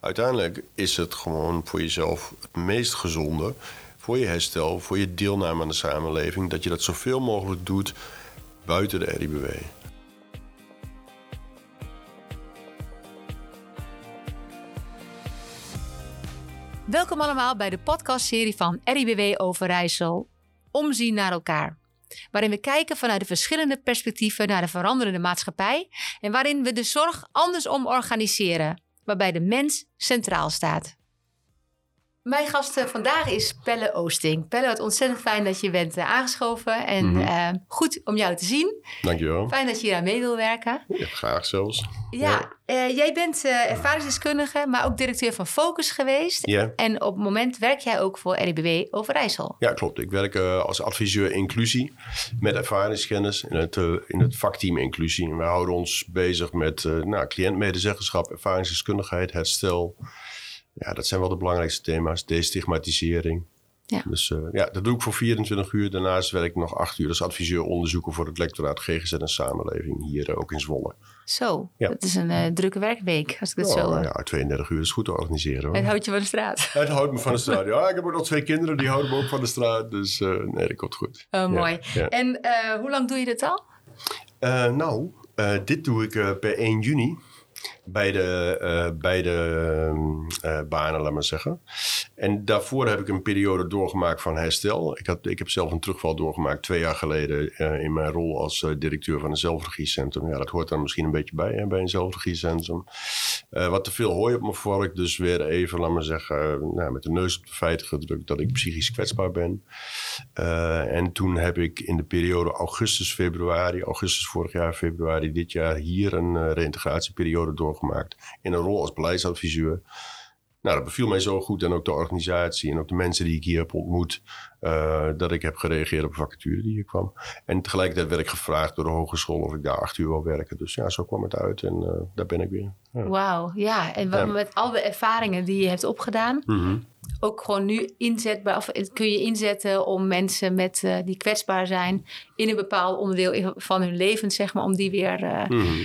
uiteindelijk is het gewoon voor jezelf het meest gezonde, voor je herstel, voor je deelname aan de samenleving, dat je dat zoveel mogelijk doet buiten de RIBW. Welkom allemaal bij de podcastserie van RIBW Overijssel, Omzien naar elkaar. Waarin we kijken vanuit de verschillende perspectieven naar de veranderende maatschappij en waarin we de zorg andersom organiseren, waarbij de mens centraal staat. Mijn gast eh, vandaag is Pelle Oosting. Pelle, wat ontzettend fijn dat je bent eh, aangeschoven en Mhm. eh, goed om jou te zien. Dankjewel. Fijn dat je hier aan mee wil werken. Ja, graag zelfs. Ja, jij bent ervaringsdeskundige, maar ook directeur van Focus geweest. Ja. En op het moment werk jij ook voor RIBW Overijssel. Ja, klopt. Ik werk als adviseur inclusie met ervaringskennis in het, in het vakteam inclusie. En wij houden ons bezig met nou, cliëntmedezeggenschap, ervaringsdeskundigheid, herstel. Ja, dat zijn wel de belangrijkste thema's. Destigmatisering. Ja. Dus eh, ja, dat doe ik voor 24 uur. Daarnaast werk ik nog 8 uur als adviseur onderzoeker voor het lectoraat GGZ en Samenleving hier eh, ook in Zwolle. Zo, Ja. dat is een eh, drukke werkweek, als ik het zo... Eh, ja, 32 uur is goed te organiseren. Hoor. Het houdt je van de straat. Het houdt me van de straat. Ja, ik heb ook nog twee kinderen, die houden me ook van de straat. Dus nee, dat komt goed. Oh, mooi. ja. En hoe lang doe je dit al? Nou, dit doe ik per 1 juni. Bij de, eh, bij de ehm, eh, banen, laat maar zeggen. En daarvoor heb ik een periode doorgemaakt van herstel. Ik, had, ik heb zelf een terugval doorgemaakt twee jaar geleden eh, in mijn rol als directeur van een zelfregiecentrum. Ja, dat hoort er misschien een beetje bij hè, bij een zelfregiecentrum. Wat te veel hooi op mijn vork, dus weer even, laat maar zeggen, nou, met de neus op de feiten gedrukt dat ik psychisch kwetsbaar ben. En toen heb ik in de periode augustus, februari, augustus vorig jaar, februari dit jaar hier een eh, reïntegratieperiode In een rol als beleidsadviseur. Nou, dat beviel mij zo goed en ook de organisatie en ook de mensen die ik hier heb ontmoet, eh, dat ik heb gereageerd op een vacature die hier kwam. En tegelijkertijd werd ik gevraagd door de hogeschool of ik daar acht uur wil werken. Dus ja, zo kwam het uit en eh, daar ben ik weer. Ja. Wauw, ja. En wat- Ja. met al de ervaringen die je hebt opgedaan, Mhm. ook gewoon nu inzetbaar, of kun je inzetten om mensen met, eh, die kwetsbaar zijn in een bepaald onderdeel van hun leven, zeg maar, om die weer Mhm.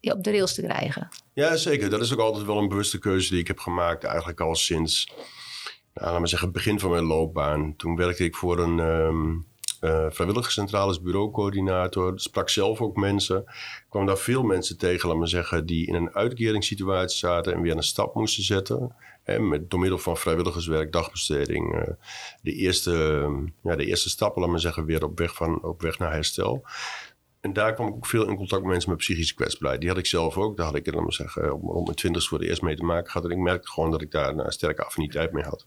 op de rails te krijgen. Ja, zeker. Dat is ook altijd wel een bewuste keuze die ik heb gemaakt. Eigenlijk al sinds, nou, laten we zeggen, het begin van mijn loopbaan. Toen werkte ik voor een ehm eh, vrijwilligerscentrale als bureaucoördinator. Sprak zelf ook mensen. Ik kwam daar veel mensen tegen, laten we zeggen, die in een uitkeringssituatie zaten en weer een stap moesten zetten. En met, door middel van vrijwilligerswerk, dagbesteding. eh, de, eerste, ja, de eerste stappen, laten we zeggen, weer op weg, van, op weg naar herstel. En daar kwam ik ook veel in contact met mensen met psychische kwetsbaarheid. Die had ik zelf ook. Daar had ik, maar zeggen, op mijn twintigste voor de eerst mee te maken gehad. En ik merkte gewoon dat ik daar een sterke affiniteit mee had.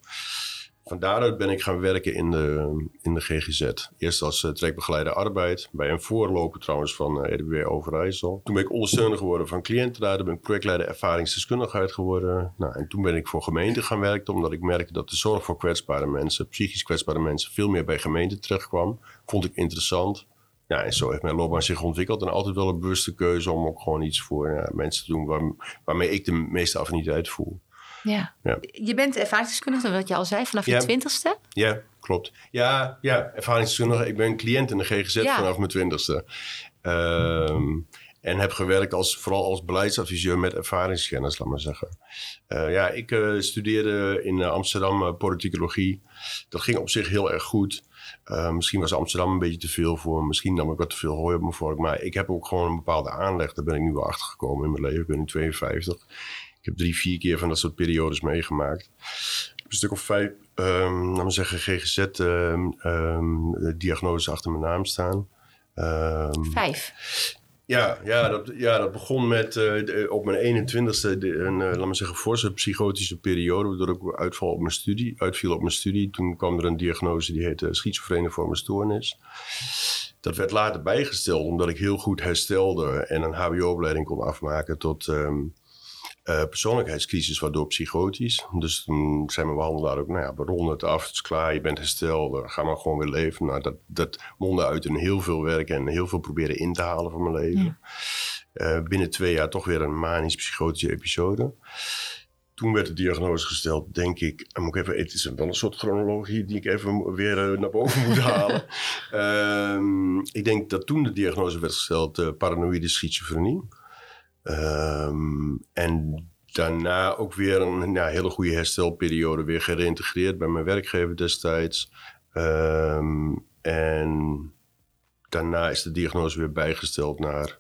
Van daaruit ben ik gaan werken in de, in de GGZ. Eerst als uh, trekbegeleider arbeid. Bij een voorloper trouwens van uh, Overijssel. Toen ben ik ondersteuner geworden van cliëntenraad. Toen ben ik projectleider ervaringsdeskundigheid geworden. Nou, en toen ben ik voor gemeenten gaan werken. Omdat ik merkte dat de zorg voor kwetsbare mensen, psychisch kwetsbare mensen, veel meer bij gemeenten terecht kwam. Vond ik interessant. Ja, en zo heeft mijn loopbaan zich ontwikkeld. En altijd wel een bewuste keuze om ook gewoon iets voor ja, mensen te doen waar, waarmee ik de meeste affiniteit voel. Ja. Ja. Je bent ervaringsdeskundige, wat je al zei, vanaf je twintigste. Ja, klopt. Ja, ja ervaringsdeskundige. Ik ben cliënt in de GGZ vanaf mijn twintigste. Ehm, en heb gewerkt als, vooral als beleidsadviseur met ervaringskennis, laat maar zeggen. Eh, ja, ik eh, studeerde in eh, Amsterdam eh, politicologie. Dat ging op zich heel erg goed. Misschien was Amsterdam een beetje te veel voor. Misschien nam ik wat te veel hooi op mijn vork. Maar ik heb ook gewoon een bepaalde aanleg. Daar ben ik nu wel achter gekomen in mijn leven. Ik ben nu 52. Ik heb drie, vier keer van dat soort periodes meegemaakt. Een stuk of vijf, um, laten we zeggen, GGZ-diagnoses achter mijn naam staan. Ehm, Vijf. Ja, ja, dat, ja, dat begon met eh, op mijn 21ste de, een, eh, laat maar zeggen, forse psychotische periode. Waardoor ik uitval op mijn studie, uitviel op mijn studie. Toen kwam er een diagnose die heette schizofrene vormenstoornis. Dat werd later bijgesteld omdat ik heel goed herstelde en een HBO-opleiding kon afmaken tot ehm, eh, persoonlijkheidscrisis, waardoor psychotisch. Dus toen zei mijn behandelaar ook, nou ja, we ronden het af, het is klaar, je bent hersteld, eh, ga maar gewoon weer leven. Nou, dat, dat mondde uit in heel veel werk en heel veel proberen in te halen van mijn leven. Eh, binnen twee jaar toch weer een manisch-psychotische episode. Toen werd de diagnose gesteld, denk ik, en moet ik even, het is wel een soort chronologie die ik even weer naar boven moet halen. Ehm, ik denk dat toen de diagnose werd gesteld, paranoïde schizofrenie. Ehm, en daarna ook weer een ja, hele goede herstelperiode weer gereïntegreerd bij mijn werkgever destijds. Ehm, en daarna is de diagnose weer bijgesteld naar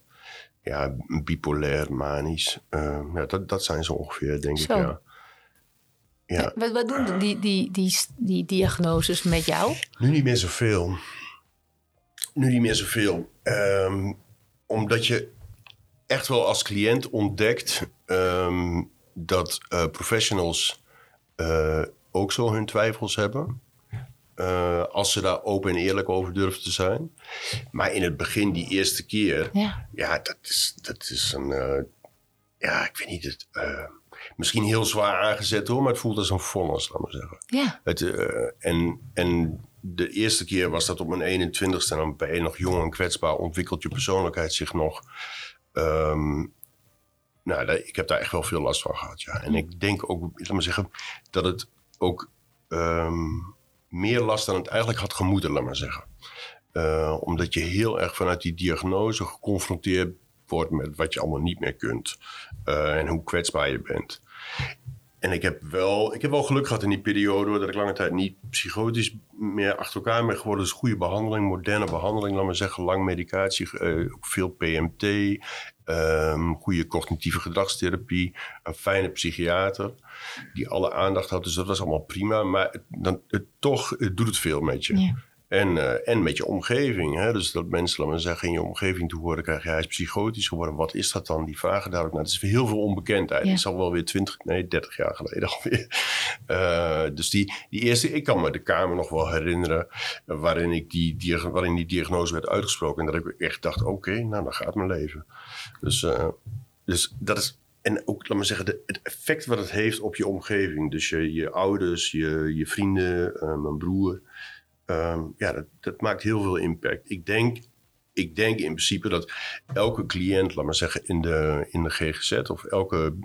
ja, bipolair, manisch. Ehm, ja, dat, dat zijn ze ongeveer, denk Zo. ik. Ja. Ja. Wat, wat doen die, die, die, die diagnoses met jou? Nu niet meer zoveel. Nu niet meer zoveel. Ehm, omdat je echt wel als cliënt ontdekt ehm, dat eh, professionals eh, ook zo hun twijfels hebben. Eh, als ze daar open en eerlijk over durven te zijn. Maar in het begin, die eerste keer, Ja. ja, dat is, dat is een. ja, ik weet niet. Het, misschien heel zwaar aangezet hoor, maar het voelt als een vonnis, laat maar zeggen. Ja. Het, en, en de eerste keer was dat op mijn 21ste. En dan ben je nog jong en kwetsbaar. Ontwikkelt je persoonlijkheid zich nog. Ehm, nou, ik heb daar echt wel veel last van gehad, ja. En ik denk ook, laat maar zeggen, dat het ook ehm, meer last dan het eigenlijk had gemoeten, laat maar zeggen. Eh, omdat je heel erg vanuit die diagnose geconfronteerd wordt met wat je allemaal niet meer kunt. eh, en hoe kwetsbaar je bent. En ik heb, wel, ik heb wel geluk gehad in die periode dat ik lange tijd niet psychotisch meer achter elkaar ben geworden. Dus goede behandeling, moderne behandeling, laat maar zeggen, lang medicatie, eh, veel PMT, ehm, goede cognitieve gedragstherapie, een fijne psychiater die alle aandacht had. Dus dat was allemaal prima. Maar dan, het, toch doet het veel met je. En, eh, en met je omgeving. Hè? Dus dat mensen, laten we zeggen, in je omgeving te horen krijgen... hij is psychotisch geworden. Wat is dat dan? Die vragen daar ook naar. Het is heel veel onbekendheid. Ja. Het is al wel weer 20, nee, 30 jaar geleden alweer. Eh, dus die, die eerste... Ik kan me de Kamer nog wel herinneren... eh, waarin, ik die, diag- waarin die diagnose werd uitgesproken. En dat ik echt dacht, oké, nou, dan gaat mijn leven. Dus, dus dat is... En ook, laat maar zeggen, de, het effect wat het heeft op je omgeving. Dus je, je ouders, je, je vrienden, mijn broer... Ehm, ja, dat, dat maakt heel veel impact. Ik denk, ik denk in principe dat elke cliënt, laat maar zeggen, in de, in de GGZ of elke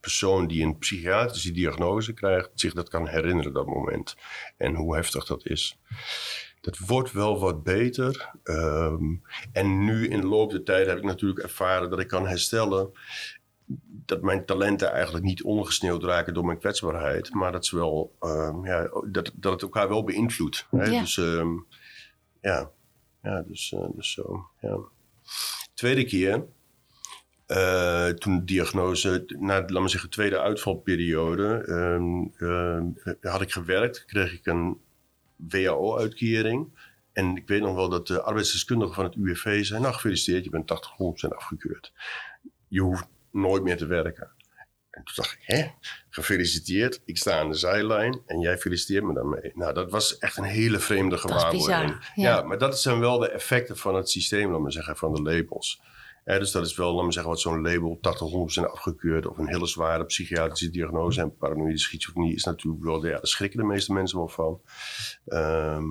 persoon die een psychiatrische diagnose krijgt, zich dat kan herinneren, dat moment. En hoe heftig dat is. Dat wordt wel wat beter. Ehm, en nu in de loop der tijd heb ik natuurlijk ervaren dat ik kan herstellen. Dat mijn talenten eigenlijk niet ongesneeuwd raken door mijn kwetsbaarheid. Maar dat, ze wel, ehm, ja, dat, dat het elkaar wel beïnvloedt. Hè? Ja. Dus ehm, ja, ja dus, eh, dus zo. Ja. Tweede keer, eh, toen de diagnose, na laat maar zeggen, tweede uitvalperiode, ehm, had ik gewerkt, kreeg ik een WHO-uitkering. En ik weet nog wel dat de arbeidsdeskundige van het UWV zei: Nou, gefeliciteerd, je bent 80, 100% afgekeurd. Je hoeft nooit meer te werken. En toen dacht ik: Hè? Gefeliciteerd, ik sta aan de zijlijn en jij feliciteert me daarmee. Nou, dat was echt een hele vreemde gewaarwording. ja. ja, maar dat zijn wel de effecten van het systeem, laat maar zeggen, van de labels. Dus dat is wel, laat maar zeggen, wat zo'n label 80, 100% afgekeurd of een hele zware psychiatrische diagnose en paranoïde schizofrenie is natuurlijk wel, ja, daar schrikken de meeste mensen wel van. Ehm,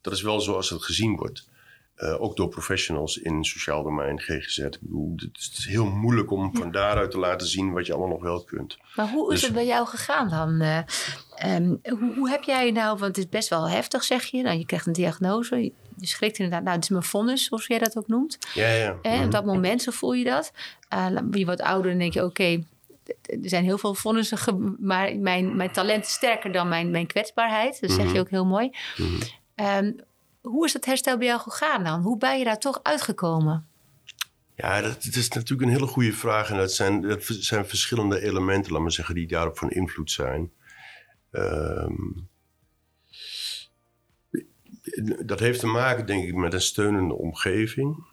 dat is wel zoals het gezien wordt. Eh, ook door professionals in sociaal domein, GGZ. Ik bedoel, het is heel moeilijk om van daaruit te laten zien wat je allemaal nog wel kunt. Maar hoe is Dus- het bij jou gegaan dan? Eh, ehm, hoe, hoe heb jij nou, want het is best wel heftig zeg je. Nou, je krijgt een diagnose, je, schrikt inderdaad. Nou, het is mijn vonnis, zoals jij dat ook noemt. Ja, ja. Mhm. Op dat moment, zo voel je dat. Eh, je wordt ouder en denk je, oké, er zijn heel veel vonnissen, ge- maar mijn, mijn talent is sterker dan mijn, mijn kwetsbaarheid. Dat zeg je Mhm. ook heel mooi. Mhm. Ehm, hoe is dat herstel bij jou gegaan dan? Hoe ben je daar toch uitgekomen? Ja, dat, is natuurlijk een hele goede vraag. En dat zijn, dat zijn verschillende elementen, laat maar zeggen, die daarop van invloed zijn. Ehm, dat heeft te maken, denk ik, met een steunende omgeving.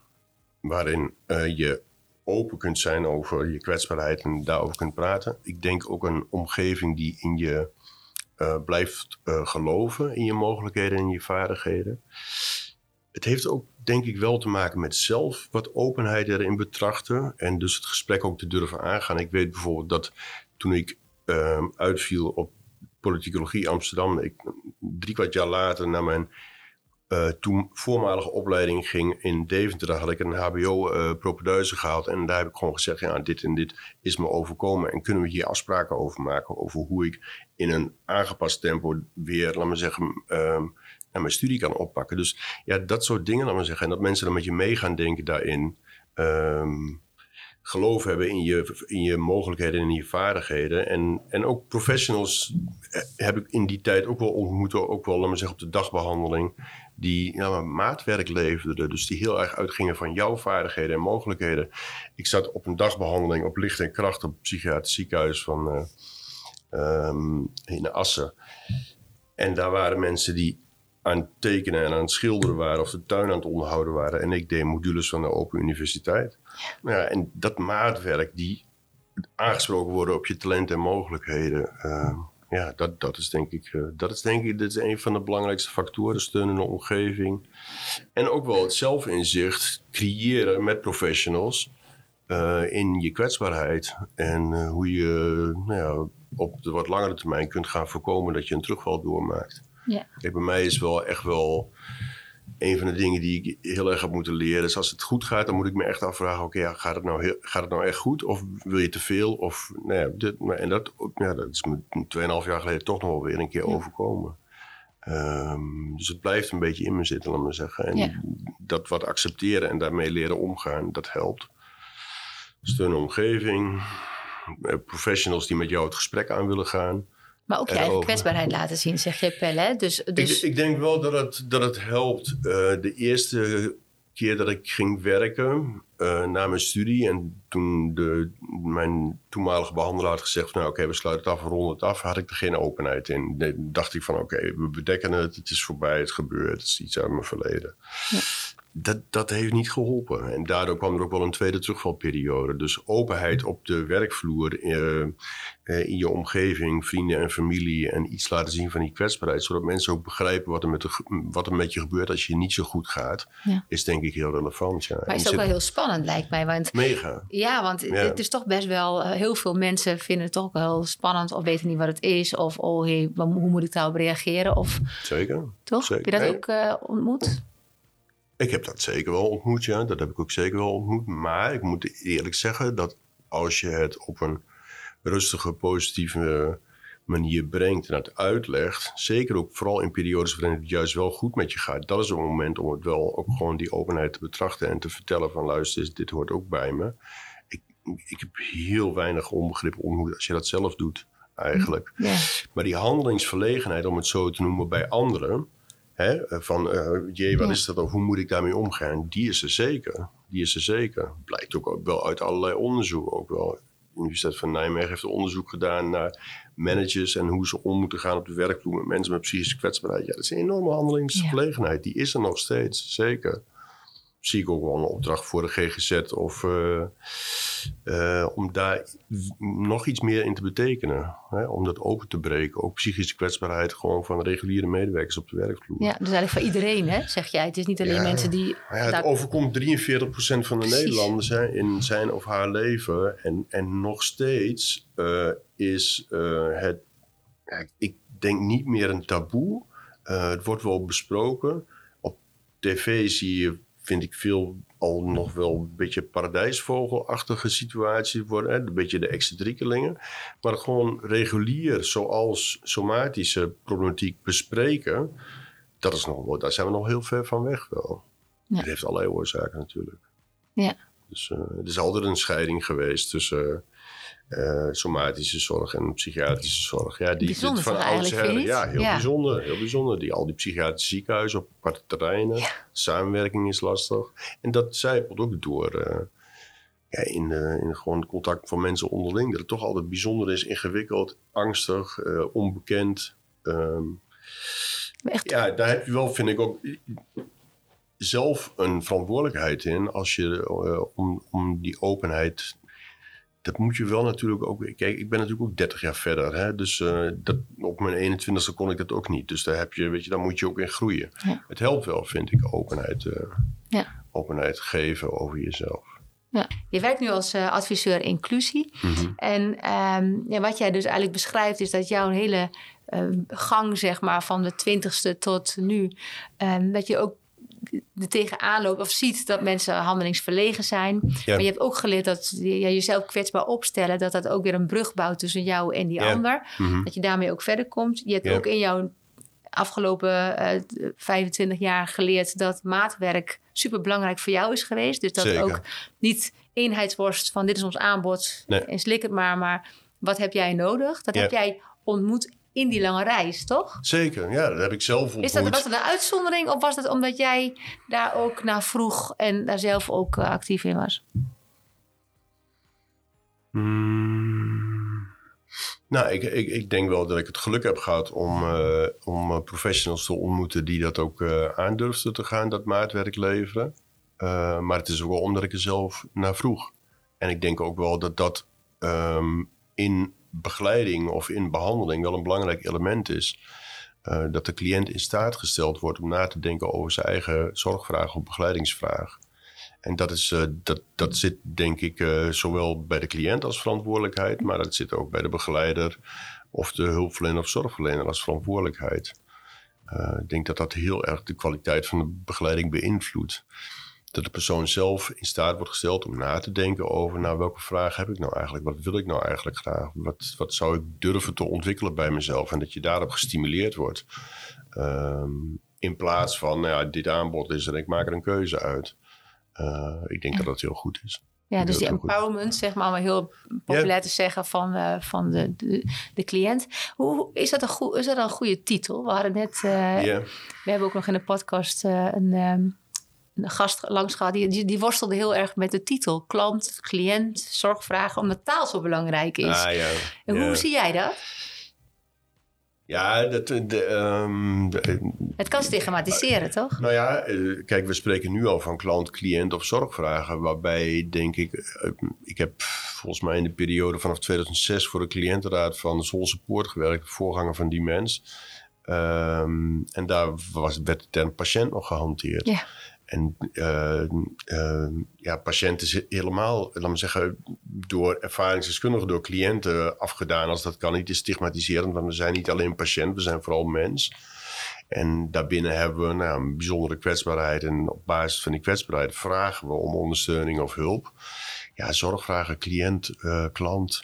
Waarin eh, je open kunt zijn over je kwetsbaarheid en daarover kunt praten. Ik denk ook een omgeving die in je eh, blijft eh, geloven, in je mogelijkheden en je vaardigheden. Het heeft ook, denk ik, wel te maken met zelf wat openheid erin betrachten. En dus het gesprek ook te durven aangaan. Ik weet bijvoorbeeld dat toen ik ehm, uitviel op politicologie Amsterdam, ik drie kwart jaar later naar mijn eh, toen voormalige opleiding ging in Deventer, had ik een HBO-propeduize gehaald. En daar heb ik gewoon gezegd: ja, dit en dit is me overkomen. En kunnen we hier afspraken over maken? Over hoe ik in een aangepast tempo weer, laat maar zeggen, ehm, naar mijn studie kan oppakken. Dus ja, dat soort dingen, laat maar zeggen. En dat mensen dan met je mee gaan denken daarin. Ehm, geloof hebben in je, in je mogelijkheden en in je vaardigheden. En, en ook professionals eh, heb ik in die tijd ook wel ontmoet, ook wel, laat maar zeggen, op de dagbehandeling, die ja, maatwerk leverden. Dus die heel erg uitgingen van jouw vaardigheden en mogelijkheden. Ik zat op een dagbehandeling op licht en kracht op het psychiatrisch ziekenhuis van, uh, um, in Assen. En daar waren mensen die aan het tekenen en aan het schilderen waren of de tuin aan het onderhouden waren. En ik deed modules van de Open Universiteit. Ja. ja en dat maatwerk, die aangesproken worden op je talenten en mogelijkheden. Uh, ja, dat, dat is denk ik, uh, dat is denk ik dit is een van de belangrijkste factoren. Steun in de omgeving. En ook wel het zelfinzicht creëren met professionals. Uh, in je kwetsbaarheid. En hoe je nou ja, op de wat langere termijn kunt gaan voorkomen dat je een terugval doormaakt. Ja. Kijk, bij mij is wel echt wel een van de dingen die ik heel erg heb moeten leren. Dus als het goed gaat, dan moet ik me echt afvragen: oké, ja, gaat, het nou heel, gaat het nou echt goed? Of wil je te veel? Of, nou ja, dit, en dat, ja, dat is me 2,5 jaar geleden toch nog wel weer een keer overkomen. Um, dus het blijft een beetje in me zitten, laat maar zeggen. En ja. dat wat accepteren en daarmee leren omgaan, dat helpt. Steun omgeving, eh, professionals die met jou het gesprek aan willen gaan. Maar ook je eigen kwetsbaarheid laten zien, zeg je, Pelle. Dus, dus... Ik, ik, denk wel dat het, dat het helpt. Uh, de eerste keer dat ik ging werken uh, na mijn studie... en toen de, mijn toenmalige behandelaar had gezegd... nou oké, okay, we sluiten het af, we ronden het af... had ik er geen openheid in. Dan dacht ik van oké, okay, we bedekken het, het is voorbij, het gebeurt... het is iets uit mijn verleden. Ja dat, dat heeft niet geholpen. En daardoor kwam er ook wel een tweede terugvalperiode. Dus openheid op de werkvloer, uh, in je omgeving, vrienden en familie. En iets laten zien van die kwetsbaarheid. Zodat mensen ook begrijpen wat er met, de, wat er met je gebeurt als je niet zo goed gaat. Ja. Is denk ik heel relevant. Ja. Maar is ook wel heel spannend lijkt mij. Want, Mega. Ja, want het is toch best wel... Uh, heel veel mensen vinden het toch wel spannend. Of weten niet wat het is. Of oh, hey, hoe moet ik daarop reageren? Of, Zeker. Toch? Zeker. Heb je dat ook uh, ontmoet? Ik heb dat zeker wel ontmoet, ja. Dat heb ik ook zeker wel ontmoet. Maar ik moet eerlijk zeggen dat als je het op een rustige, positieve manier brengt en het uitlegt, zeker ook vooral in periodes waarin het juist wel goed met je gaat, dat is een moment om het wel ook gewoon die openheid te betrachten en te vertellen van luister, dit hoort ook bij me. Ik, ik heb heel weinig onbegrip om hoe als je dat zelf doet eigenlijk. Ja. Maar die handelingsverlegenheid, om het zo te noemen, bij anderen, Hè? Van, uh, jee, wat is dat of hoe moet ik daarmee omgaan? Die is er zeker. Die is er zeker. Blijkt ook wel uit allerlei onderzoeken ook wel. De Universiteit van Nijmegen heeft onderzoek gedaan naar managers en hoe ze om moeten gaan op de werkvloer met mensen met psychische kwetsbaarheid. Ja, dat is een enorme handelingsverlegenheid. Die is er nog steeds, zeker zie ik ook wel een opdracht voor de GGZ of uh, uh, om daar nog iets meer in te betekenen. Hè? Om dat open te breken. Ook psychische kwetsbaarheid gewoon van reguliere medewerkers op de werkvloer. Ja, dus eigenlijk voor iedereen, hè, zeg jij. Het is niet alleen mensen die... Ja, het daar... overkomt 43% van de Nederlanders hè, in zijn of haar leven. En, en nog steeds uh, is het, ik denk niet meer een taboe. het wordt wel besproken. Op tv zie je vind ik veel al nog wel een beetje paradijsvogelachtige situatie worden. Hè? Een beetje de excentriekelingen. Maar gewoon regulier, zoals somatische problematiek bespreken. Dat is nog, daar zijn we nog heel ver van weg wel. Ja. Dat heeft allerlei oorzaken natuurlijk. Ja. Dus uh, er is altijd een scheiding geweest tussen uh, somatische zorg en psychiatrische zorg. Ja, die bijzonder van oudsher. Ja, heel bijzonder. Heel bijzonder. Die, al die psychiatrische ziekenhuizen op aparte terreinen. Ja. Samenwerking is lastig. En dat zijpelt ook door uh, ja, in, uh, in gewoon contact van mensen onderling. Dat het toch altijd bijzonder is, ingewikkeld, angstig, onbekend. Um, Echt? Ja, daar heb je wel, vind ik ook zelf een verantwoordelijkheid in als je om, om die openheid dat moet je wel natuurlijk ook. Kijk, ik ben natuurlijk ook 30 jaar verder. Hè? Dus uh, dat, op mijn 21ste kon ik dat ook niet. Dus daar, heb je, weet je, daar moet je ook in groeien. Ja. Het helpt wel, vind ik, openheid, uh, ja. openheid geven over jezelf. Ja. Je werkt nu als uh, adviseur inclusie. Mm -hmm. En um, ja, wat jij dus eigenlijk beschrijft, is dat jouw hele gang, zeg maar, van de twintigste tot nu, um, dat je ook er tegenaan loopt of ziet dat mensen handelingsverlegen zijn. Maar je hebt ook geleerd dat je jezelf kwetsbaar opstellen, dat dat ook weer een brug bouwt tussen jou en die ander. Mhm. Dat je daarmee ook verder komt. Je hebt ook in jouw afgelopen uh, eh, 25 jaar geleerd dat maatwerk super belangrijk voor jou is geweest. Dus dat Zeker. ook niet eenheidsworst van dit is ons aanbod Nee. en slik het maar, maar wat heb jij nodig? Dat Ja. heb jij ontmoet in die lange reis, toch? Zeker, ja, dat heb ik zelf ontmoet. Is dat, was dat een uitzondering of was dat omdat jij daar ook naar vroeg en daar zelf ook eh, actief in was? Hmm. Nou, ik, ik, ik denk wel dat ik het geluk heb gehad om, eh, om eh, professionals te ontmoeten die dat ook eh aandurfden te gaan, dat maatwerk leveren. Maar het is ook wel omdat ik er zelf naar vroeg. En ik denk ook wel dat dat ehm, in begeleiding of in behandeling wel een belangrijk element is. Eh, dat de cliënt in staat gesteld wordt om na te denken over zijn eigen zorgvraag of begeleidingsvraag. En dat, is, eh, dat, dat zit denk ik eh, zowel bij de cliënt als verantwoordelijkheid, maar dat zit ook bij de begeleider of de hulpverlener of zorgverlener als verantwoordelijkheid. Ik denk dat dat heel erg de kwaliteit van de begeleiding beïnvloedt. Dat de persoon zelf in staat wordt gesteld om na te denken over, nou, welke vraag heb ik nou eigenlijk? Wat wil ik nou eigenlijk graag? Wat, wat zou ik durven te ontwikkelen bij mezelf? En dat je daarop gestimuleerd wordt. Ehm, in plaats van, nou ja, dit aanbod is en ik maak er een keuze uit. Eh, ik denk dat dat heel goed is. Ja, Ik dus die goed. empowerment, zeg maar, om heel populair te zeggen van, eh, van de, de, de cliënt. Hoe, is, dat een goe, is dat een goede titel? We hadden net, eh, Ja. we hebben ook nog in de podcast een, ehm, een gast langs gehad. Die, die, worstelde heel erg met de titel. Klant, cliënt, zorgvragen, omdat taal zo belangrijk is. Ah, ja. en ja. hoe zie jij dat? Ja, dat, de, ehm, de- Het kan stigmatiseren, toch? nou ja, eh, kijk, we spreken nu al van klant, cliënt of zorgvragen. Waarbij, denk ik, eh, ik heb volgens mij in de periode vanaf 2006 voor de cliëntenraad van Zolse Poort gewerkt, de voorganger van die mens. Ehm, en daar was, werd de term patiënt nog gehanteerd. Ja. En eh, eh, ja, patiënt is helemaal, laat me zeggen, door ervaringsdeskundigen, door cliënten afgedaan als dat kan niet. is stigmatiserend, want we zijn niet alleen patiënt, we zijn vooral mens. En daarbinnen hebben we nou, een bijzondere kwetsbaarheid. En op basis van die kwetsbaarheid vragen we om ondersteuning of hulp. Ja, zorgvragen, cliënt, eh, klant.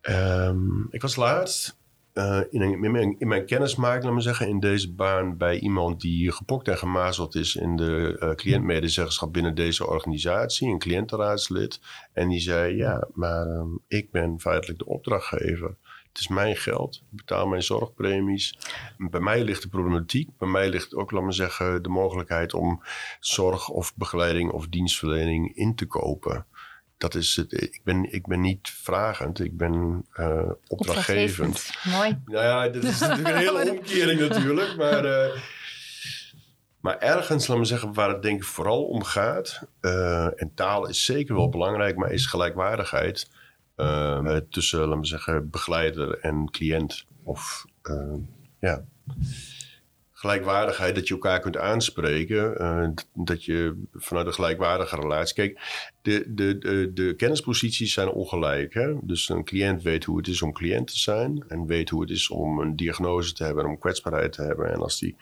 Ehm, ik was laatst eh, in, mijn, in mijn kennismaking, laat zeggen, in deze baan bij iemand die gepokt en gemazeld is in de eh cliëntmedezeggenschap binnen deze organisatie, een cliëntenraadslid. En die zei: Ja, maar ehm, ik ben feitelijk de opdrachtgever. Het is mijn geld, ik betaal mijn zorgpremies. Bij mij ligt de problematiek. Bij mij ligt ook, laat me zeggen, de mogelijkheid om zorg of begeleiding of dienstverlening in te kopen. Dat is het. Ik ben, ik ben niet vragend, ik ben eh, opdrachtgevend. Mooi. Nou ja, dat is natuurlijk een hele omkering natuurlijk. Maar, eh, maar ergens, laat me zeggen, waar het denk ik vooral om gaat... eh, en taal is zeker wel belangrijk, maar is gelijkwaardigheid... tussen, laat me zeggen, begeleider en cliënt. Of ja, gelijkwaardigheid, dat je elkaar kunt aanspreken. eh, dat je vanuit een gelijkwaardige relatie... Kijk, de, de, de, de kennisposities zijn ongelijk. Hè? Dus een cliënt weet hoe het is om cliënt te zijn... en weet hoe het is om een diagnose te hebben... en om kwetsbaarheid te hebben. En als die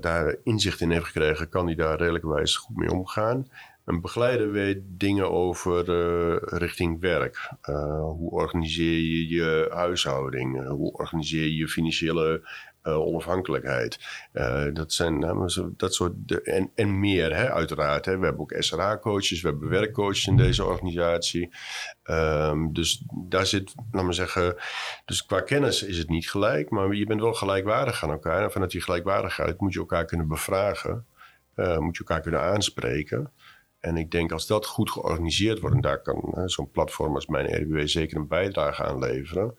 daar inzicht in heeft gekregen... kan die daar redelijkwijs goed mee omgaan... Een begeleider weet dingen over eh, richting werk. Eh, hoe organiseer je je huishouding? Hoe organiseer je je financiële eh, onafhankelijkheid? Eh, dat zijn nou, dat soort. De, en, en meer, hè, uiteraard. Hè. We hebben ook SRA-coaches, we hebben werkcoaches in deze organisatie. Ehm, dus daar zit, laat maar zeggen. Dus qua kennis is het niet gelijk, maar je bent wel gelijkwaardig aan elkaar. En vanuit die gelijkwaardigheid moet je elkaar kunnen bevragen. eh, moet je elkaar kunnen aanspreken. En ik denk als dat goed georganiseerd wordt, en daar kan zo'n platform als mijn RBW zeker een bijdrage aan leveren,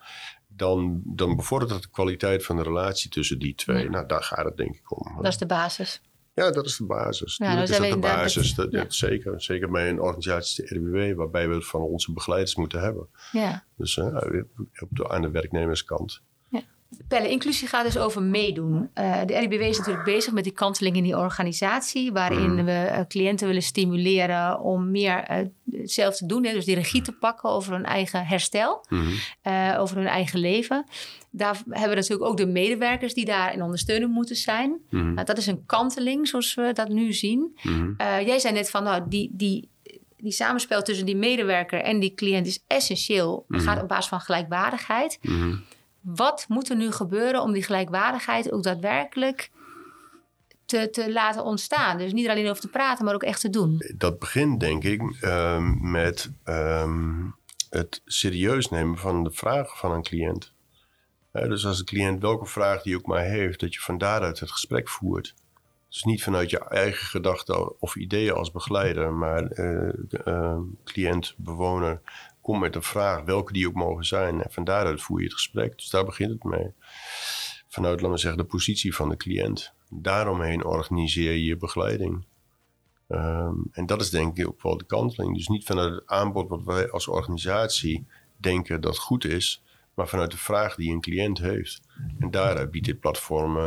dan, dan bevordert dat de kwaliteit van de relatie tussen die twee. Ja. Nou, daar gaat het denk ik om. Dat is de basis. Ja, dat is de basis. Ja, Tuurlijk is dat de basis. Dat, ja. zeker. Zeker bij een organisatie als de RBW, waarbij we het van onze begeleiders moeten hebben. Ja. Dus op de, aan de werknemerskant. Pelle, inclusie gaat dus over meedoen. Eh, de RIBW is natuurlijk bezig met die kanteling in die organisatie, waarin Mhm. we eh, cliënten willen stimuleren om meer eh, zelf te doen, hè, dus die regie te pakken over hun eigen herstel, Mhm. eh, over hun eigen leven. Daar hebben we natuurlijk ook de medewerkers die daarin ondersteunend moeten zijn. Mhm. Nou, dat is een kanteling zoals we dat nu zien. Mhm. Eh, jij zei net van, nou, die, die, die samenspel tussen die medewerker en die cliënt is essentieel. Het gaat op basis van gelijkwaardigheid. Wat moet er nu gebeuren om die gelijkwaardigheid ook daadwerkelijk te, te laten ontstaan. Dus niet alleen over te praten, maar ook echt te doen. Dat begint denk ik ehm, met ehm, het serieus nemen van de vragen van een cliënt. dus als een cliënt welke vraag die ook maar heeft, dat je van daaruit het gesprek voert. Dus niet vanuit je eigen gedachten of ideeën als begeleider, maar uh, cliënt, bewoner, kom met een vraag, welke die ook mogen zijn. En van daaruit voer je het gesprek. Dus daar begint het mee. Vanuit, laten we zeggen, de positie van de cliënt. Daaromheen organiseer je je begeleiding. Ehm, en dat is denk ik ook wel de kanteling. Dus niet vanuit het aanbod wat wij als organisatie denken dat goed is, maar vanuit de vraag die een cliënt heeft. En daar biedt dit platform uh,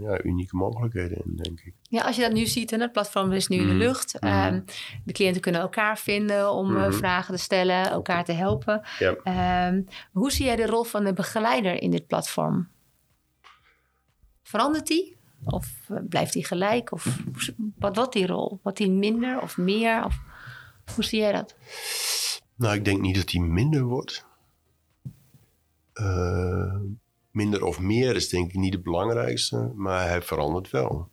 ja, unieke mogelijkheden in, denk ik. Ja, als je dat nu ziet, en het platform is nu in de mhm. lucht. Mhm. Ehm, de cliënten kunnen elkaar vinden om mm vragen te stellen, elkaar te helpen. Ja. Ehm, hoe zie jij de rol van de begeleider in dit platform? Verandert die? Of eh, blijft die gelijk? Of wat wordt die rol? Wordt die minder of meer? Of, hoe zie jij dat? Nou, ik denk niet dat die minder wordt. Uh, minder of meer is denk ik niet het belangrijkste, maar hij verandert wel.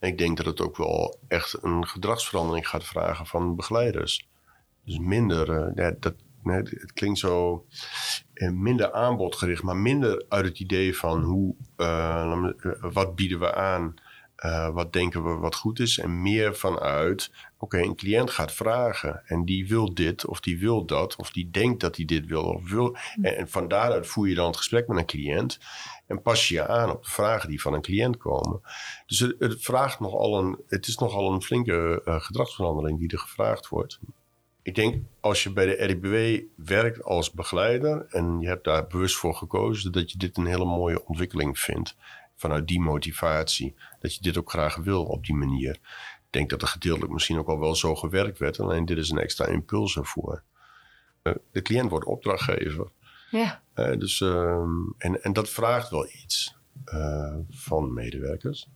Ik denk dat het ook wel echt een gedragsverandering gaat vragen van begeleiders. Dus minder, uh, dat, het klinkt zo uh, minder aanbodgericht, maar minder uit het idee van hoe, wat bieden we aan, wat denken we wat goed is. En meer vanuit, oké, een cliënt gaat vragen en die wil dit of die wil dat of die denkt dat hij dit wil of wil. En, en van daaruit voer je dan het gesprek met een cliënt en pas je je aan op de vragen die van een cliënt komen. Dus het, het vraagt nogal een, het is nogal een flinke uh, gedragsverandering die er gevraagd wordt. Ik denk als je bij de RIBW werkt als begeleider en je hebt daar bewust voor gekozen, dat je dit een hele mooie ontwikkeling vindt. Vanuit die motivatie. Dat je dit ook graag wil op die manier. Ik denk dat er gedeeltelijk misschien ook al wel zo gewerkt werd. Alleen dit is een extra impuls ervoor. Uh, de cliënt wordt opdrachtgever. Ja. Uh, dus, uh, en, en dat vraagt wel iets uh, van medewerkers.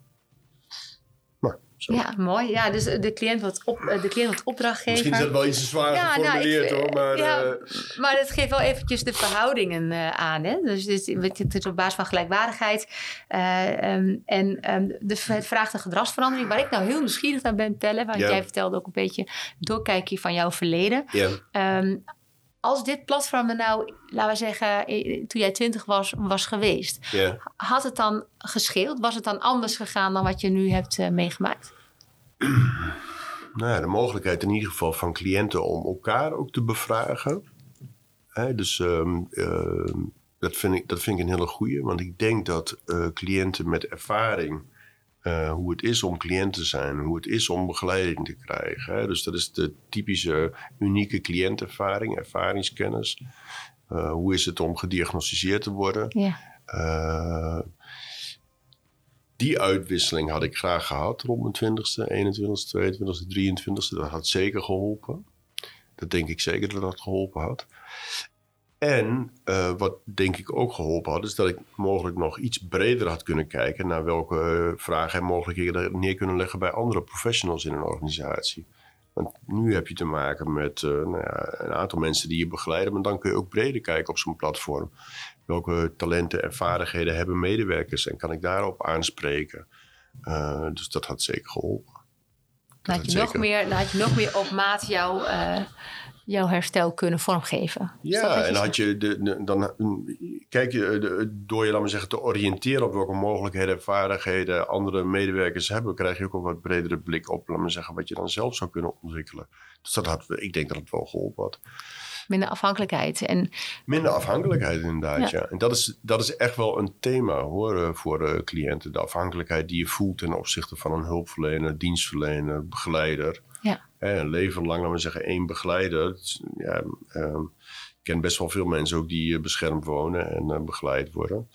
Zo. Ja, mooi. Ja, dus de cliënt wordt, op, de cliënt wordt opdrachtgever. Misschien is dat wel iets te zwaar ja, geformuleerd nou, hoor. Maar, ja, maar het geeft wel eventjes de verhoudingen aan. Hè? Dus het is op basis van gelijkwaardigheid. Um, en um, de, het vraagt een gedragsverandering. Waar ik nou heel nieuwsgierig naar ben, Pelle. Want ja. jij vertelde ook een beetje doorkijkje van jouw verleden. Ja. Um, als dit platform er nou, laten we zeggen, toen jij twintig was, was geweest, had het dan gescheeld? Was het dan anders gegaan dan wat je nu hebt uh, meegemaakt? Nou ja, de mogelijkheid in ieder geval van cliënten om elkaar ook te bevragen. Hè, dus um, uh, dat, vind ik, dat vind ik een hele goede, want ik denk dat uh, cliënten met ervaring uh, hoe het is om cliënt te zijn, hoe het is om begeleiding te krijgen. Hè? Dus dat is de typische unieke cliëntervaring, ervaringskennis. Uh, hoe is het om gediagnosticeerd te worden? Ja. Uh, die uitwisseling had ik graag gehad rond mijn 20ste, 21ste, 22ste, 23ste. Dat had zeker geholpen. Dat denk ik zeker dat dat geholpen had. En uh, wat denk ik ook geholpen had, is dat ik mogelijk nog iets breder had kunnen kijken naar welke uh, vragen en mogelijkheden neer kunnen leggen bij andere professionals in een organisatie. Want nu heb je te maken met uh, nou ja, een aantal mensen die je begeleiden, maar dan kun je ook breder kijken op zo'n platform. Welke talenten en vaardigheden hebben medewerkers en kan ik daarop aanspreken? dus dat had zeker geholpen. Laat je, nog meer, laat je nog meer op maat jouw jouw herstel kunnen vormgeven. Ja, en had je de, dan kijk je de, door je, laat maar zeggen, te oriënteren op welke mogelijkheden en vaardigheden andere medewerkers hebben, krijg je ook een wat bredere blik op, laat maar zeggen, wat je dan zelf zou kunnen ontwikkelen. Dus dat had, ik denk dat het wel geholpen had. Minder afhankelijkheid. En... Minder afhankelijkheid, inderdaad. Ja. En dat is, dat is echt wel een thema hoor, eh, voor uh, cliënten. De afhankelijkheid die je voelt ten opzichte van een hulpverlener, dienstverlener, begeleider. Ja. een leven lang, laten we zeggen, één begeleider. Ja, uh, ik ken best wel veel mensen ook die uh, beschermd wonen en uh, begeleid worden.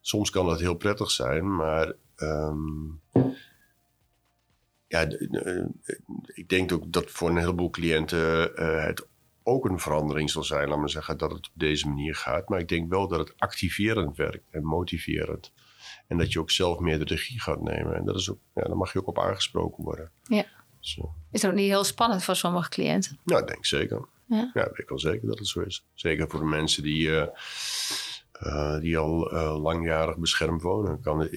Soms kan dat heel prettig zijn, maar um, ja, ik denk ook dat voor een heleboel cliënten het ook een verandering zal zijn, laten we zeggen, dat het op deze manier gaat. Maar ik denk wel dat het activerend werkt en motiverend. En dat je ook zelf meer de regie gaat nemen. En dat is ook, ja, daar mag je ook op aangesproken worden. Ja. Is dat ook niet heel spannend voor sommige cliënten? Nou, ik denk zeker. Ja, ja weet ik wel zeker dat het zo is. Zeker voor de mensen die, uh, die al uh, langjarig beschermd wonen. Kan,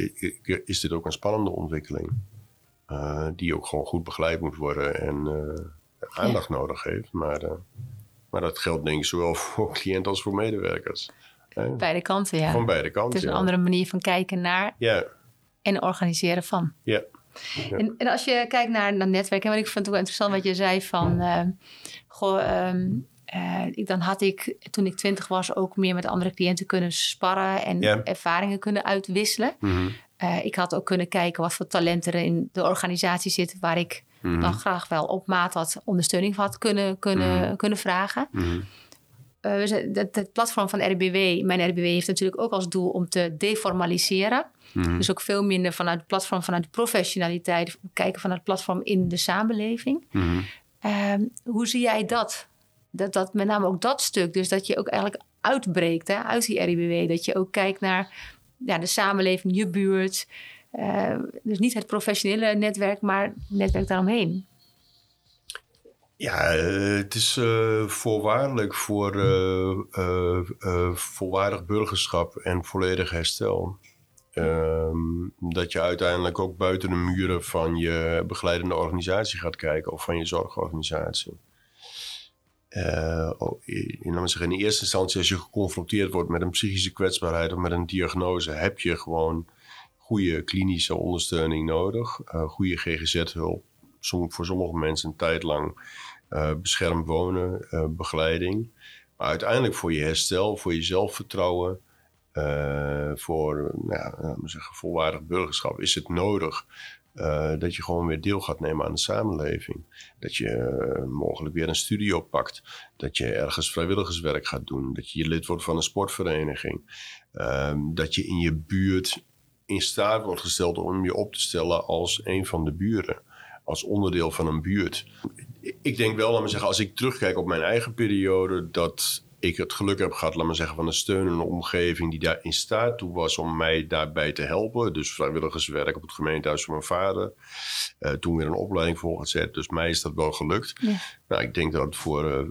is dit ook een spannende ontwikkeling. Die ook gewoon goed begeleid moet worden en aandacht ja. nodig heeft. Maar, maar dat geldt denk ik zowel voor cliënten als voor medewerkers. Beide kanten, ja. Van beide kanten. Het is een ja. andere manier van kijken naar ja. en organiseren van. Ja. Ja. En, en, als je kijkt naar, naar netwerken, want ik vond het ook interessant wat je zei van, goh, um, uh, dan had ik toen ik twintig was ook meer met andere cliënten kunnen sparren en Ja. ervaringen kunnen uitwisselen. Mhm. Uh, ik had ook kunnen kijken wat voor talenten er in de organisatie zitten waar ik Mhm. dan graag wel op maat wat ondersteuning van had kunnen, kunnen, Mhm. kunnen vragen. Mhm. Uh, we zijn- het, het platform van RBW, mijn RBW, heeft natuurlijk ook als doel om te deformaliseren. Mhm. Dus ook veel minder vanuit het platform, vanuit de professionaliteit, kijken vanuit het platform in de samenleving. Mhm. Ehm, hoe zie jij dat? dat? Dat met name ook dat stuk, dus dat je ook eigenlijk uitbreekt hè, uit die RIBW. Dat je ook kijkt naar ja, de samenleving, je buurt. Eh, dus niet het professionele netwerk, maar het netwerk daaromheen. Ja, eh, het is eh, voorwaardelijk voor eh, eh, volwaardig burgerschap en volledig herstel. Ehm, dat je uiteindelijk ook buiten de muren van je begeleidende organisatie gaat kijken of van je zorgorganisatie. Oh, in, laat maar zeggen, in eerste instantie, als je geconfronteerd wordt met een psychische kwetsbaarheid of met een diagnose, heb je gewoon goede klinische ondersteuning nodig, goede GGZ-hulp. Som, voor sommige mensen een tijd lang eh, beschermd wonen, eh, begeleiding. Maar uiteindelijk voor je herstel, voor je zelfvertrouwen, eh, voor nou zeggen, volwaardig burgerschap is het nodig dat je gewoon weer deel gaat nemen aan de samenleving. Dat je mogelijk weer een studio pakt. Dat je ergens vrijwilligerswerk gaat doen. Dat je lid wordt van een sportvereniging. Ehm, dat je in je buurt in staat wordt gesteld om je op te stellen als een van de buren. Als onderdeel van een buurt. Ik denk wel, laat me zeggen, als ik terugkijk op mijn eigen periode, dat ik het geluk heb gehad, laat maar zeggen, van een steunende omgeving die daar in staat toe was om mij daarbij te helpen. Dus vrijwilligerswerk op het gemeentehuis van mijn vader. Eh, toen weer een opleiding voorgezet. Dus mij is dat wel gelukt. Ja. Nou, ik denk dat het voor. eh,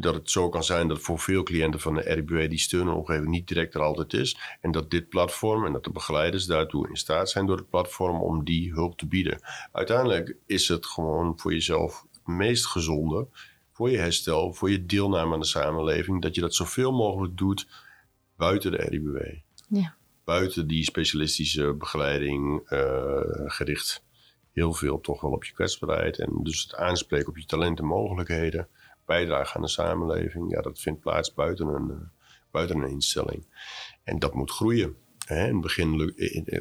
dat het zo kan zijn dat voor veel cliënten van de RIBW die steun en omgeving niet direct er altijd is. En dat dit platform en dat de begeleiders daartoe in staat zijn door het platform om die hulp te bieden. Uiteindelijk is het gewoon voor jezelf het meest gezonde, voor je herstel, voor je deelname aan de samenleving, dat je dat zoveel mogelijk doet buiten de RIBW. Ja. Buiten die specialistische begeleiding eh, gericht heel veel toch wel op je kwetsbaarheid. En dus het aanspreken op je talenten en mogelijkheden bijdragen aan de samenleving, ja, dat vindt plaats buiten een, uh, buiten een instelling. En dat moet groeien. Hè? In het begin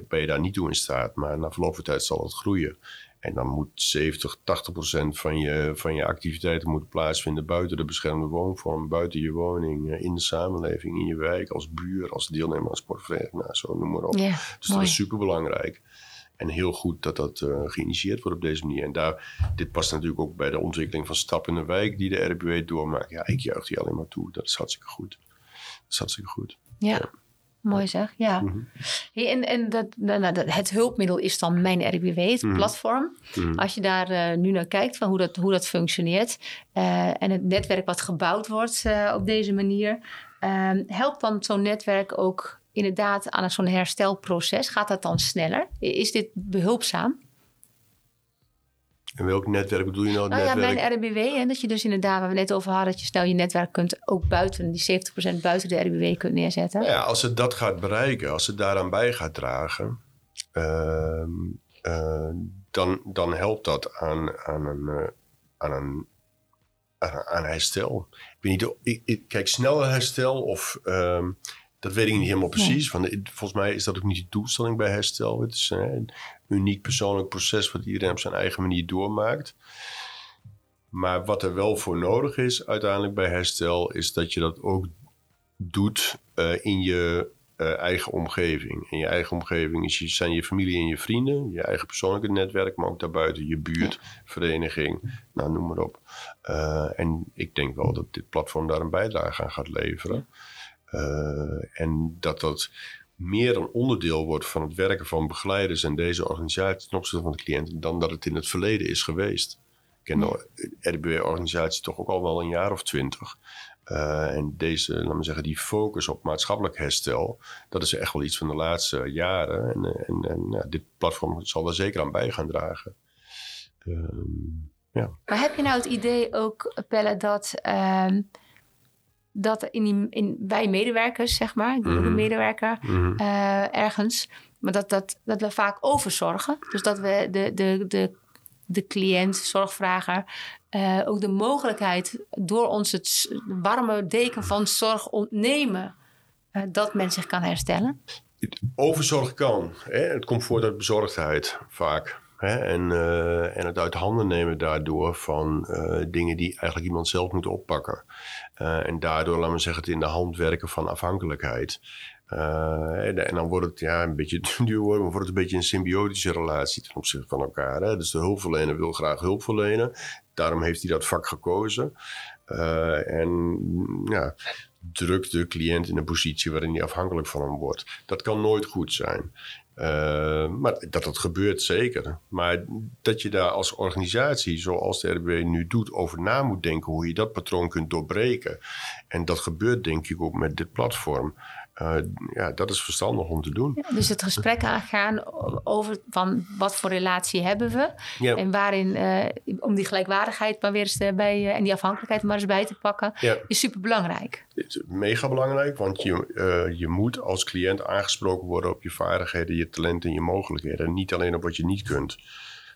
ben je daar niet toe in staat, maar na verloop van tijd zal het groeien. En dan moet 70, 80 procent van je, van je activiteiten moeten plaatsvinden buiten de beschermde woonvorm, buiten je woning, in de samenleving, in je wijk, als buur, als deelnemer aan sportvereniging, nou, zo noem maar op. Ja, dus dat is superbelangrijk. En heel goed dat dat uh, geïnitieerd wordt op deze manier. En daar, dit past natuurlijk ook bij de ontwikkeling van Stap in de Wijk die de RBW doormaakt. Ja, ik juich die alleen maar toe. Dat is hartstikke goed. Dat is hartstikke goed. Ja, ja. mooi zeg. Ja. Mhm. Hey, en en dat, nou, dat, het hulpmiddel is dan mijn RBW, het Mhm. platform. Mhm. Als je daar eh, nu naar kijkt van hoe dat, hoe dat functioneert eh, en het netwerk wat gebouwd wordt eh, op deze manier, ehm, helpt dan zo'n netwerk ook inderdaad aan zo'n herstelproces? Gaat dat dan sneller? Is dit behulpzaam? En welk netwerk bedoel je nou? Nou ja, netwerk? mijn RBW. En dat je dus inderdaad, waar we net over hadden, dat je snel je netwerk kunt ook buiten, die 70% buiten de RBW kunt neerzetten. Nou ja, als het dat gaat bereiken, als het daaraan bij gaat dragen, ehm, uh, dan, dan helpt dat aan, aan, een, uh, aan, een, aan, aan herstel. Ik weet niet, ik, ik, kijk, sneller herstel of... Um, dat weet ik niet helemaal precies. Want volgens mij is dat ook niet de doelstelling bij herstel. Het is een uniek persoonlijk proces wat iedereen op zijn eigen manier doormaakt. Maar wat er wel voor nodig is uiteindelijk bij herstel, is dat je dat ook doet uh, in je uh, eigen omgeving. In je eigen omgeving is je, zijn je familie en je vrienden, je eigen persoonlijke netwerk, maar ook daarbuiten je buurt, vereniging, nou noem maar op. Uh, en ik denk wel dat dit platform daar een bijdrage aan gaat leveren. En dat dat meer een onderdeel wordt van het werken van begeleiders en deze organisatie ten opzichte van de cliënten dan dat het in het verleden is geweest. Ik ken de RBW-organisatie toch ook al wel een jaar of twintig. Uh, en deze, laten we zeggen, die focus op maatschappelijk herstel, dat is echt wel iets van de laatste jaren. En, en, en ja, dit platform zal daar zeker aan bij gaan dragen. Um, ja. Maar heb je nou het idee ook, Pelle, dat, uh, dat in, die, in wij medewerkers, zeg maar, ik ben een medewerker mm -hmm. uh, ergens, maar dat, dat, dat we vaak overzorgen. Dus dat we de, de, de, de cliënt, zorgvrager, uh, ook de mogelijkheid door ons het warme deken van zorg ontnemen, uh, dat men zich kan herstellen? Overzorg kan. Hè? Het komt voort uit bezorgdheid vaak. Hè? En, uh, en het uit handen nemen daardoor van dingen die eigenlijk iemand zelf moet oppakken. En daardoor, laten we zeggen, het in de hand werken van afhankelijkheid. Uh, en, dan wordt het ja, een beetje duur maar wordt het een beetje een symbiotische relatie ten opzichte van elkaar. Hè? Dus de hulpverlener wil graag hulp verlenen. Daarom heeft hij dat vak gekozen. Uh, en ja, drukt de cliënt in een positie waarin hij afhankelijk van hem wordt. Dat kan nooit goed zijn. Uh, maar dat dat gebeurt zeker. Maar dat je daar als organisatie, zoals de RBW nu doet, over na moet denken hoe je dat patroon kunt doorbreken. En dat gebeurt denk ik ook met dit platform. Uh, ja, dat is verstandig om te doen. Ja, dus het gesprek aangaan over van wat voor relatie hebben we. Ja. En waarin, uh, om die gelijkwaardigheid maar weer eens bij, uh, en die afhankelijkheid maar eens bij te pakken, ja. is super belangrijk. Mega belangrijk, want je, je moet als cliënt aangesproken worden op je vaardigheden, je talenten en je mogelijkheden. En niet alleen op wat je niet kunt.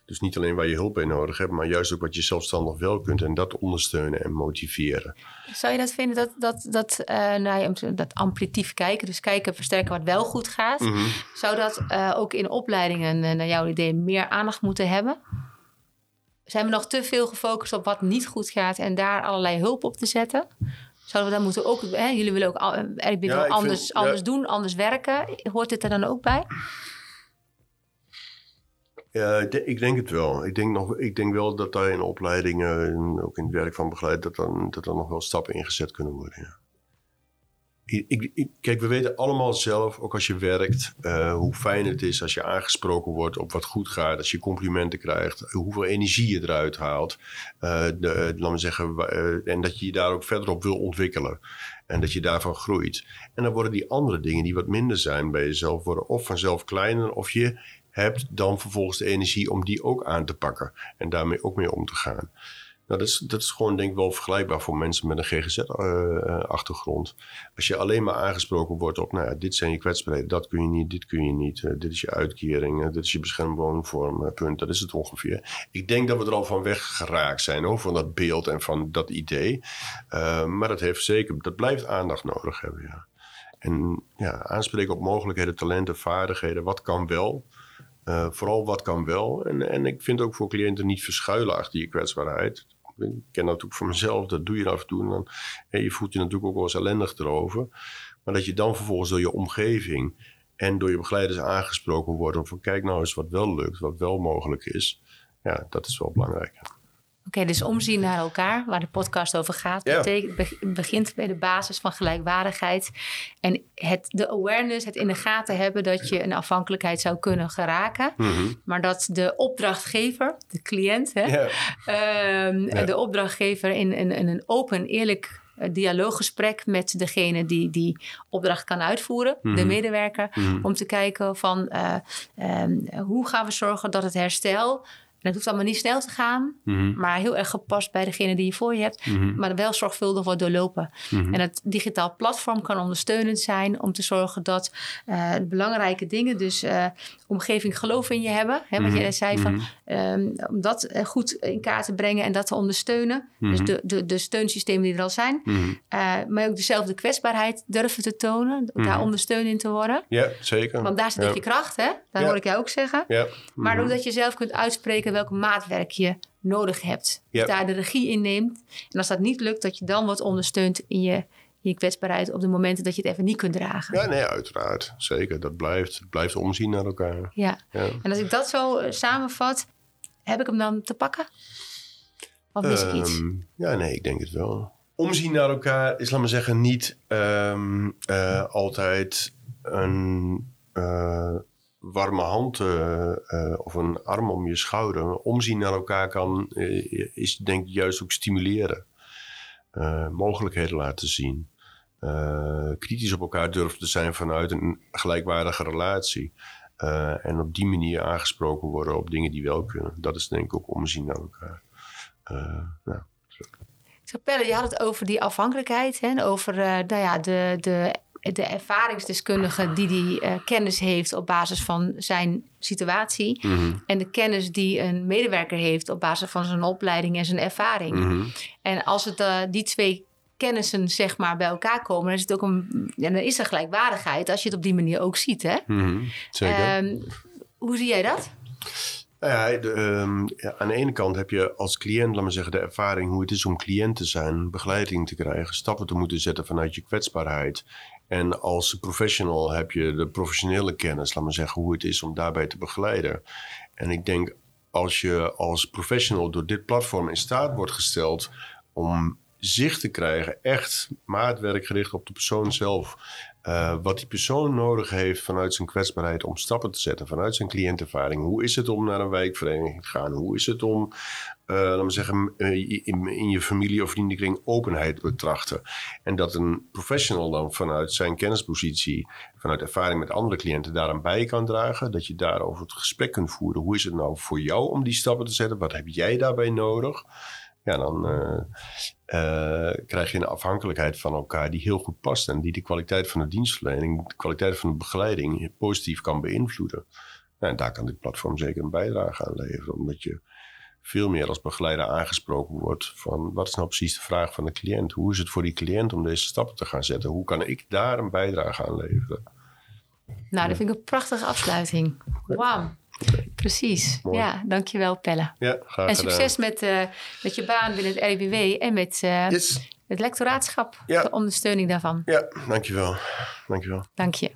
Dus niet alleen waar je hulp bij nodig hebt, maar juist ook wat je zelfstandig wel kunt en dat ondersteunen en motiveren. Zou je dat vinden dat, dat, dat, uh, nou, dat amplitief kijken, dus kijken, versterken wat wel goed gaat, mm -hmm. zou dat uh, ook in opleidingen, uh, naar jouw idee, meer aandacht moeten hebben? Zijn we nog te veel gefocust op wat niet goed gaat en daar allerlei hulp op te zetten? Zouden we dan moeten ook, hè, jullie willen ook ja, anders, vind, anders ja. doen, anders werken. Hoort dit er dan ook bij? Ja, ik denk het wel. Ik denk, nog, ik denk wel dat daar in opleidingen en ook in het werk van begeleid, dat dan, dat dan nog wel stappen ingezet kunnen worden. Ja. Ik, ik, kijk, we weten allemaal zelf, ook als je werkt, uh, hoe fijn het is als je aangesproken wordt op wat goed gaat, als je complimenten krijgt, hoeveel energie je eruit haalt. Uh, de, we zeggen, en dat je je daar ook verder op wil ontwikkelen. En dat je daarvan groeit. En dan worden die andere dingen die wat minder zijn bij jezelf, worden of vanzelf kleiner, of je hebt, dan vervolgens de energie om die ook aan te pakken en daarmee ook mee om te gaan. Nou, dat is, dat is gewoon denk ik wel vergelijkbaar voor mensen met een GGZ-achtergrond. Uh, Als je alleen maar aangesproken wordt op, nou ja, dit zijn je kwetsbaarheden, dat kun je niet, dit kun je niet, uh, dit is je uitkering, uh, dit is je beschermde woningvorm, punt, dat is het ongeveer. Ik denk dat we er al van weg geraakt zijn, hoor, van dat beeld en van dat idee. maar dat heeft zeker, dat blijft aandacht nodig hebben, ja. En ja, aanspreken op mogelijkheden, talenten, vaardigheden, wat kan wel... Uh, vooral wat kan wel. En, en ik vind ook voor cliënten niet verschuilen achter je kwetsbaarheid. Ik ken dat natuurlijk voor mezelf, dat doe je af en toe. En dan, en je voelt je natuurlijk ook wel eens ellendig erover. Maar dat je dan vervolgens door je omgeving en door je begeleiders aangesproken wordt. Van kijk nou eens wat wel lukt, wat wel mogelijk is. Ja, dat is wel belangrijk. Oké, okay, dus omzien naar elkaar, waar de podcast over gaat, ja. betekent, begint bij de basis van gelijkwaardigheid. En het, de awareness, het in de gaten hebben dat je een afhankelijkheid zou kunnen geraken. Mm -hmm. Maar dat de opdrachtgever, de cliënt, hè, ja. Um, ja. de opdrachtgever in, in, in een open, eerlijk dialooggesprek met degene die die opdracht kan uitvoeren, mm -hmm. de medewerker, mm -hmm. om te kijken van uh, um, hoe gaan we zorgen dat het herstel en het hoeft allemaal niet snel te gaan, mm -hmm. maar heel erg gepast bij degene die je voor je hebt, mm -hmm. maar wel zorgvuldig wordt doorlopen. Mm -hmm. En het digitaal platform kan ondersteunend zijn om te zorgen dat uh, de belangrijke dingen, dus uh, omgeving geloof in je hebben, hè, wat jij zei van, um, om dat goed in kaart te brengen en dat te ondersteunen. Dus de, de, de steunsystemen die er al zijn, uh, maar ook dezelfde kwetsbaarheid durven te tonen, daar ondersteund in te worden. Ja, zeker. Want daar zit ja. je kracht, hè? Dat ja. hoor ik jou ook zeggen. Ja. Maar ook dat je zelf kunt uitspreken welk maatwerk je nodig hebt. Yep. Daar de regie in neemt. En als dat niet lukt, dat je dan wordt ondersteund in je, je kwetsbaarheid op de momenten dat je het even niet kunt dragen. Ja, nee, uiteraard. Zeker. Dat blijft, het blijft omzien naar elkaar. Ja. ja. En als ik dat zo uh, samenvat, heb ik hem dan te pakken? Of mis um, ik iets? Ja, nee, ik denk het wel. Omzien naar elkaar is, laat maar zeggen, niet um, uh, altijd een. Uh, warme hand uh, uh, of een arm om je schouder, omzien naar elkaar kan, uh, is denk ik juist ook stimuleren. mogelijkheden laten zien. kritisch op elkaar durven te zijn vanuit een gelijkwaardige relatie. en op die manier aangesproken worden op dingen die wel kunnen. Dat is denk ik ook omzien naar elkaar. nou, Pelle, je had het over die afhankelijkheid. Hè? Over nou ja, de, de de ervaringsdeskundige die die uh, kennis heeft op basis van zijn situatie. Mhm. En de kennis die een medewerker heeft op basis van zijn opleiding en zijn ervaring. Mhm. En als het, uh, die twee kennissen zeg maar bij elkaar komen, dan is het ook een, ja, dan is er gelijkwaardigheid als je het op die manier ook ziet. Hè? Mhm. Zeker. Um, hoe zie jij dat? Nou ja, de, um, ja, aan de ene kant heb je als cliënt, laat maar zeggen, de ervaring hoe het is om cliënt te zijn, begeleiding te krijgen, stappen te moeten zetten vanuit je kwetsbaarheid. En als professional heb je de professionele kennis, laat maar zeggen, hoe het is om daarbij te begeleiden. En ik denk, als je als professional door dit platform in staat wordt gesteld om zicht te krijgen, echt maatwerk gericht op de persoon zelf. Uh, wat die persoon nodig heeft vanuit zijn kwetsbaarheid om stappen te zetten, vanuit zijn cliëntervaring. Hoe is het om naar een wijkvereniging te gaan? Hoe is het om, uh, laten we zeggen, uh, in, in, je familie of vriendenkring openheid te betrachten? En dat een professional dan vanuit zijn kennispositie, vanuit ervaring met andere cliënten daaraan bij kan dragen. Dat je daarover het gesprek kunt voeren. Hoe is het nou voor jou om die stappen te zetten? Wat heb jij daarbij nodig? ja, dan uh, krijg je een afhankelijkheid van elkaar die heel goed past en die de kwaliteit van de dienstverlening, de kwaliteit van de begeleiding positief kan beïnvloeden. en daar kan dit platform zeker een bijdrage aan leveren, omdat je veel meer als begeleider aangesproken wordt van wat is nou precies de vraag van de cliënt? Hoe is het voor die cliënt om deze stappen te gaan zetten? Hoe kan ik daar een bijdrage aan leveren? Nou, dat vind ik een prachtige afsluiting. Wauw. Precies. Mooi. Ja, dankjewel Pelle. Ja, graag En succes met, uh, met je baan binnen het RIBW en met uh, het lectoraatschap. Ja. De ondersteuning daarvan. Ja, dankjewel. Dankjewel. Dank je.